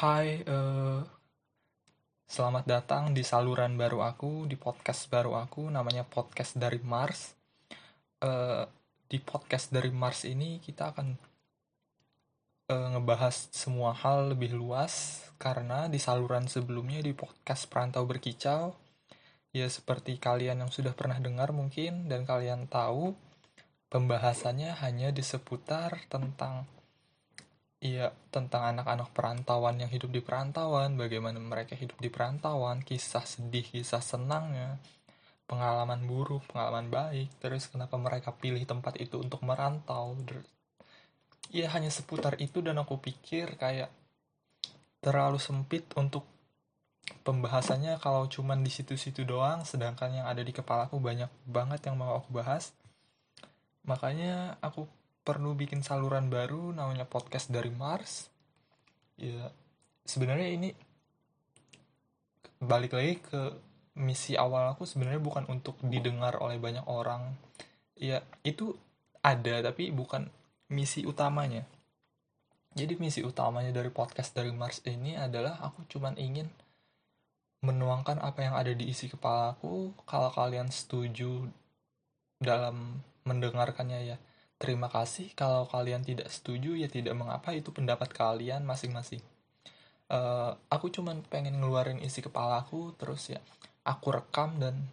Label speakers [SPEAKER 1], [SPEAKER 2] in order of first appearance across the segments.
[SPEAKER 1] Hai, eh, selamat datang di saluran baru aku, di podcast baru aku, namanya Podcast dari Mars. Eh, di podcast dari Mars ini kita akan eh, ngebahas semua hal lebih luas, karena di saluran sebelumnya di podcast Perantau Berkicau, ya seperti kalian yang sudah pernah dengar mungkin, dan kalian tahu, pembahasannya hanya di seputar tentang Iya, tentang anak-anak perantauan yang hidup di perantauan, bagaimana mereka hidup di perantauan, kisah sedih, kisah senangnya, pengalaman buruk, pengalaman baik, terus kenapa mereka pilih tempat itu untuk merantau. Iya, hanya seputar itu dan aku pikir kayak terlalu sempit untuk pembahasannya kalau cuman di situ-situ doang, sedangkan yang ada di kepalaku banyak banget yang mau aku bahas. Makanya aku perlu bikin saluran baru namanya podcast dari Mars. Ya sebenarnya ini balik lagi ke misi awal aku sebenarnya bukan untuk didengar oleh banyak orang. Ya itu ada tapi bukan misi utamanya. Jadi misi utamanya dari podcast dari Mars ini adalah aku cuman ingin menuangkan apa yang ada di isi kepala aku. Kalau kalian setuju dalam mendengarkannya ya Terima kasih. Kalau kalian tidak setuju, ya tidak mengapa. Itu pendapat kalian masing-masing. Uh, aku cuman pengen ngeluarin isi kepalaku, terus ya aku rekam dan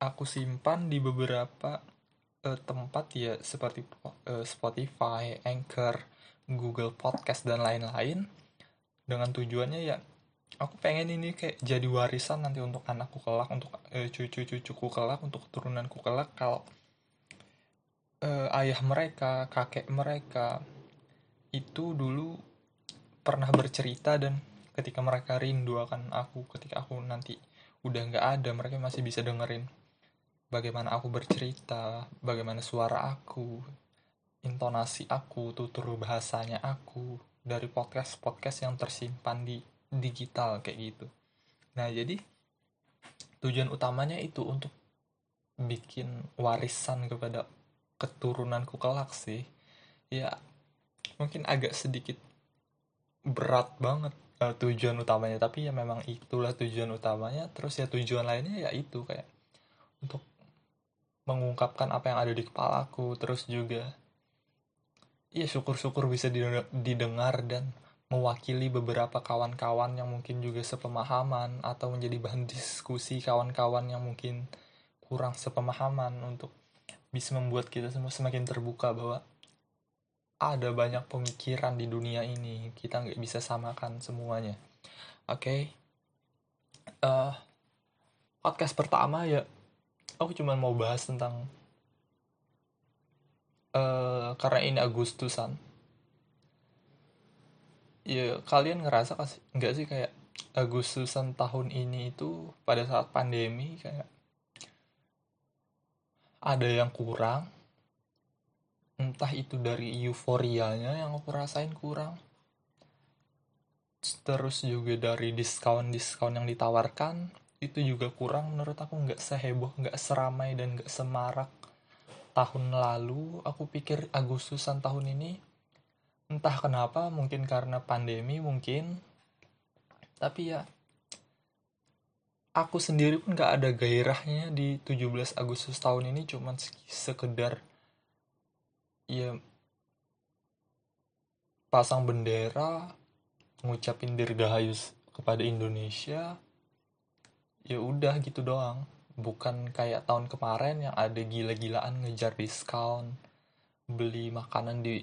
[SPEAKER 1] aku simpan di beberapa uh, tempat ya seperti uh, Spotify, Anchor, Google Podcast dan lain-lain. Dengan tujuannya ya aku pengen ini kayak jadi warisan nanti untuk anakku kelak, untuk uh, cucu-cucuku kelak, untuk keturunanku kelak kalau uh, ayah mereka, kakek mereka itu dulu pernah bercerita dan ketika mereka rindu akan aku, ketika aku nanti udah nggak ada, mereka masih bisa dengerin bagaimana aku bercerita, bagaimana suara aku, intonasi aku, tutur bahasanya aku dari podcast-podcast yang tersimpan di digital kayak gitu. Nah, jadi tujuan utamanya itu untuk bikin warisan kepada keturunanku kelak sih ya mungkin agak sedikit berat banget uh, tujuan utamanya. Tapi ya memang itulah tujuan utamanya. Terus ya tujuan lainnya ya itu kayak untuk mengungkapkan apa yang ada di kepalaku. Terus juga ya syukur-syukur bisa didengar dan mewakili beberapa kawan-kawan yang mungkin juga sepemahaman atau menjadi bahan diskusi kawan-kawan yang mungkin kurang sepemahaman untuk bisa membuat kita semua semakin terbuka bahwa ada banyak pemikiran di dunia ini. Kita nggak bisa samakan semuanya. Oke? Okay? uh, eh, podcast pertama ya aku cuma mau bahas tentang uh, karena ini Agustusan. Ya kalian ngerasa nggak sih kayak Agustusan tahun ini itu pada saat pandemi kayak ada yang kurang. Entah itu dari euforianya yang aku rasain kurang. Terus juga dari diskon-diskon yang ditawarkan itu juga kurang menurut aku. Nggak seheboh nggak seramai dan nggak semarak. Tahun lalu aku pikir Agustusan tahun ini entah kenapa mungkin karena pandemi mungkin. Tapi ya aku sendiri pun gak ada gairahnya di 17 Agustus tahun ini cuman sekedar ya pasang bendera ngucapin dirgahayu kepada Indonesia ya udah gitu doang. Bukan kayak tahun kemarin yang ada gila-gilaan ngejar diskon beli makanan di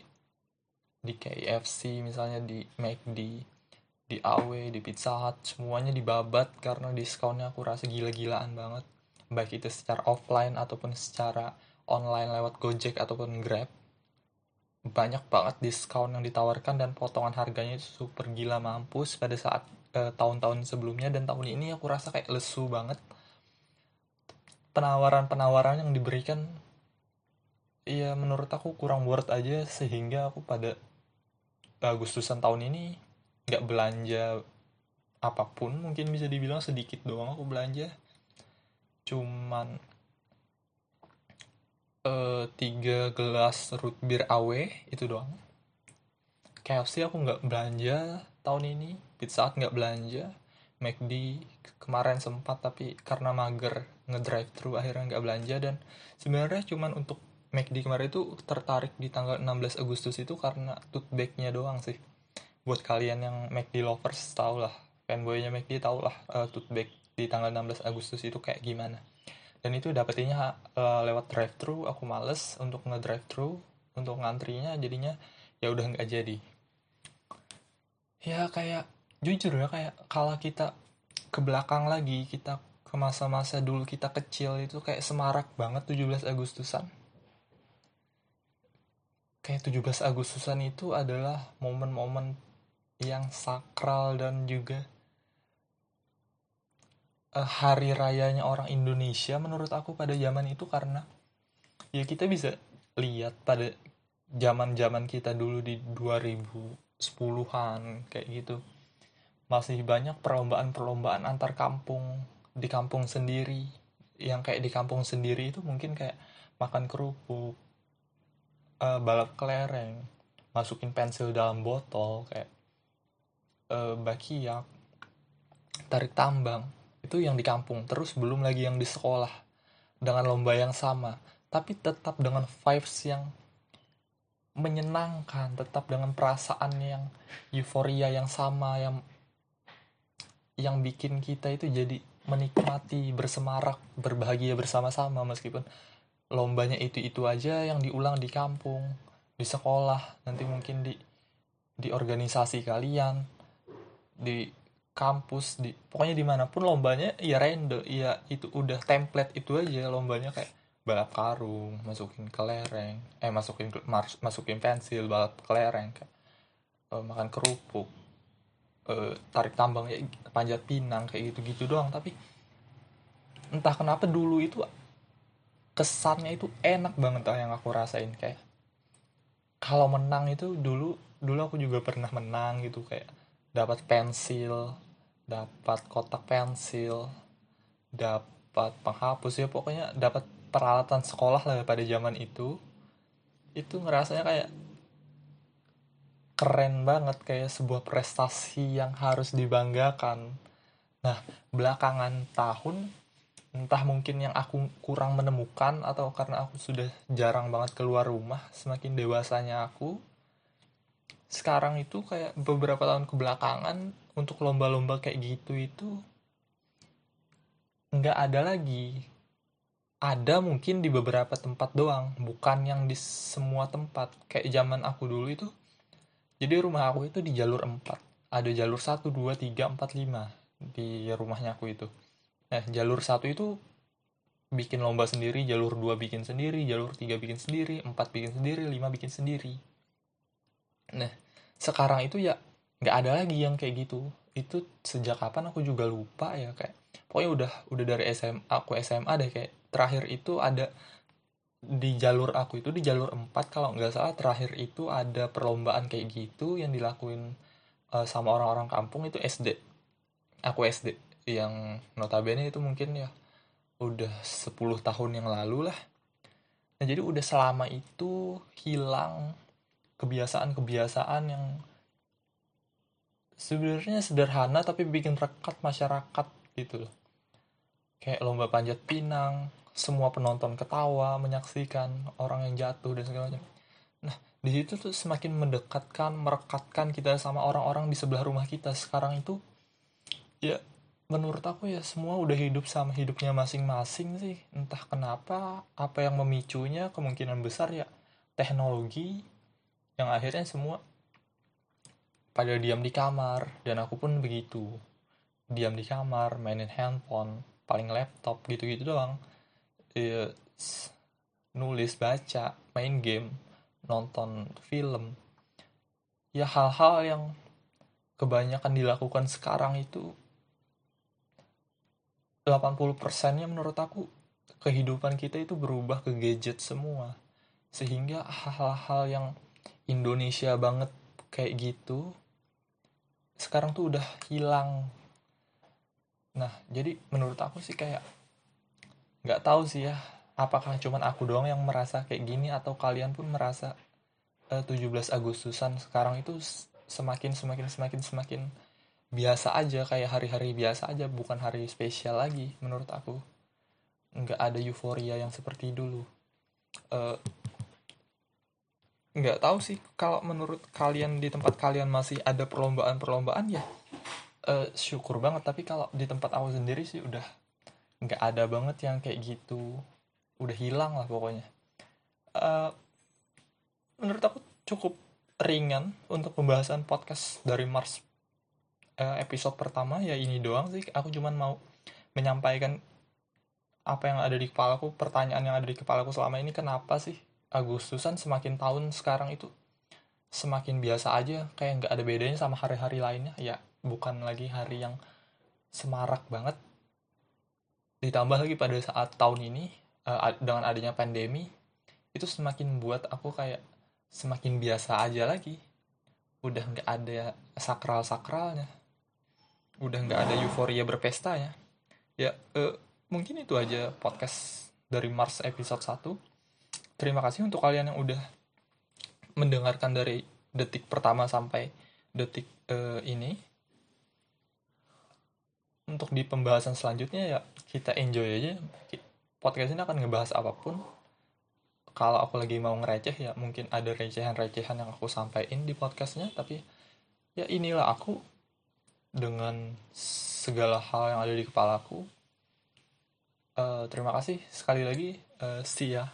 [SPEAKER 1] di KFC misalnya di McD di AW, di Pizza Hut, semuanya dibabat karena diskonnya aku rasa gila-gilaan banget. Baik itu secara offline ataupun secara online lewat Gojek ataupun Grab. Banyak banget diskon yang ditawarkan dan potongan harganya itu super gila mampus pada saat eh, tahun-tahun sebelumnya dan tahun ini aku rasa kayak lesu banget. Penawaran-penawaran yang diberikan ya menurut aku kurang worth aja sehingga aku pada Agustusan tahun ini nggak belanja apa pun mungkin bisa dibilang sedikit doang aku belanja. Cuman uh, tiga gelas root beer awe itu doang. KFC aku nggak belanja tahun ini Pizza Hut nggak belanja McD kemarin sempat tapi karena mager ngedrive thru akhirnya nggak belanja. Dan sebenarnya cuman untuk McD kemarin itu tertarik di tanggal 16 Agustus itu karena tote bag-nya doang sih buat kalian yang McD lovers tau lah fanboynya McD tau lah uh, tote bag di tanggal 16 Agustus itu kayak gimana. Dan itu dapetinnya uh, lewat drive thru aku males untuk ngedrive thru untuk ngantrinya jadinya ya udah nggak jadi. Ya kayak jujur ya kayak kalau kita ke belakang lagi kita ke masa-masa dulu kita kecil itu kayak semarak banget 17 Agustusan. Kayak 17 Agustusan itu adalah momen-momen yang sakral dan juga uh, hari rayanya orang Indonesia menurut aku pada zaman itu karena ya kita bisa lihat pada zaman-zaman kita dulu di 2010-an kayak gitu masih banyak perlombaan-perlombaan antar kampung di kampung sendiri. Yang kayak di kampung sendiri itu mungkin kayak makan kerupuk uh, balap kelereng masukin pensil dalam botol kayak uh, bakiak tarik tambang itu yang di kampung. Terus belum lagi yang di sekolah dengan lomba yang sama. Tapi tetap dengan vibes yang menyenangkan tetap dengan perasaan yang euforia yang sama yang yang bikin kita itu jadi menikmati bersemarak berbahagia bersama-sama. Meskipun lombanya itu itu aja yang diulang di kampung di sekolah nanti mungkin di di organisasi kalian di kampus di pokoknya di mana pun lombanya ya random ya itu udah template itu aja lombanya kayak balap karung masukin kelereng eh masukin masukin pensil balap kelereng kayak uh, makan kerupuk uh, tarik tambang ya panjat pinang kayak gitu-gitu doang. Tapi entah kenapa dulu itu kesannya itu enak banget lah yang aku rasain. Kayak kalau menang itu dulu dulu aku juga pernah menang gitu kayak dapat pensil dapat kotak pensil dapat penghapus ya pokoknya dapat peralatan sekolah lah pada zaman itu itu ngerasanya kayak keren banget kayak sebuah prestasi yang harus dibanggakan. Nah, belakangan tahun entah mungkin yang aku kurang menemukan atau karena aku sudah jarang banget keluar rumah, semakin dewasanya aku sekarang itu kayak beberapa tahun kebelakangan untuk lomba-lomba kayak gitu itu nggak ada lagi. Ada mungkin di beberapa tempat doang bukan yang di semua tempat. Kayak zaman aku dulu itu jadi rumah aku itu di jalur 4 ada jalur 1 2 3 4 5 di rumahnya aku itu. Nah jalur 1 itu bikin lomba sendiri jalur 2 bikin sendiri jalur 3 bikin sendiri 4 bikin sendiri 5 bikin sendiri. Nah sekarang itu ya nggak ada lagi yang kayak gitu. Itu sejak kapan aku juga lupa ya kayak pokoknya udah udah dari SMA aku SMA deh kayak terakhir itu ada di jalur aku itu di jalur 4 kalau nggak salah terakhir itu ada perlombaan kayak gitu yang dilakuin uh, sama orang-orang kampung itu SD aku SD yang notabene itu mungkin ya udah 10 tahun yang lalu lah. Nah jadi udah selama itu hilang kebiasaan-kebiasaan yang sebenarnya sederhana tapi bikin rekat masyarakat gitu loh. Kayak lomba panjat pinang semua penonton ketawa menyaksikan orang yang jatuh dan segala macam. Nah di situ tuh semakin mendekatkan merekatkan kita sama orang-orang di sebelah rumah kita. Sekarang itu ya menurut aku ya semua udah hidup sama hidupnya masing-masing sih. Entah kenapa apa yang memicunya kemungkinan besar ya teknologi yang akhirnya semua pada diam di kamar dan aku pun begitu. Diam di kamar mainin handphone paling laptop gitu-gitu doang. Iya, nulis baca main game nonton film. Ya hal-hal yang kebanyakan dilakukan sekarang itu 80 persennya menurut aku kehidupan kita itu berubah ke gadget semua. Sehingga hal-hal yang Indonesia banget kayak gitu sekarang tuh udah hilang. Nah jadi menurut aku sih kayak nggak tahu sih ya apakah cuman aku doang yang merasa kayak gini atau kalian pun merasa eh, 17 Agustusan sekarang itu semakin semakin semakin semakin biasa aja kayak hari-hari biasa aja bukan hari spesial lagi menurut aku. Nggak ada euforia yang seperti dulu. Uh, nggak tahu sih kalau menurut kalian di tempat kalian masih ada perlombaan-perlombaan ya uh, syukur banget. Tapi kalau di tempat aku sendiri sih udah nggak ada banget yang kayak gitu. Udah hilang lah pokoknya. Uh, menurut aku cukup ringan untuk pembahasan podcast dari Mars. Uh, episode pertama ya ini doang sih. Aku cuman mau menyampaikan apa yang ada di kepalaku pertanyaan yang ada di kepalaku selama ini kenapa sih Agustusan semakin tahun sekarang itu semakin biasa aja kayak nggak ada bedanya sama hari-hari lainnya. Ya bukan lagi hari yang semarak banget. Ditambah lagi pada saat tahun ini uh, dengan adanya pandemi itu semakin buat aku kayak semakin biasa aja lagi. Udah nggak ada sakral sakralnya udah nggak ada euforia berpesta ya ya uh, mungkin itu aja podcast dari Mars episode 1 terima kasih untuk kalian yang udah mendengarkan dari detik pertama sampai detik uh, ini untuk di pembahasan selanjutnya ya kita enjoy aja podcast ini akan ngebahas apa pun kalau aku lagi mau ngereceh ya mungkin ada recehan-recehan yang aku sampaikan di podcastnya tapi ya inilah aku dengan segala hal yang ada di kepalaku. Uh, terima kasih sekali lagi. Uh, see ya.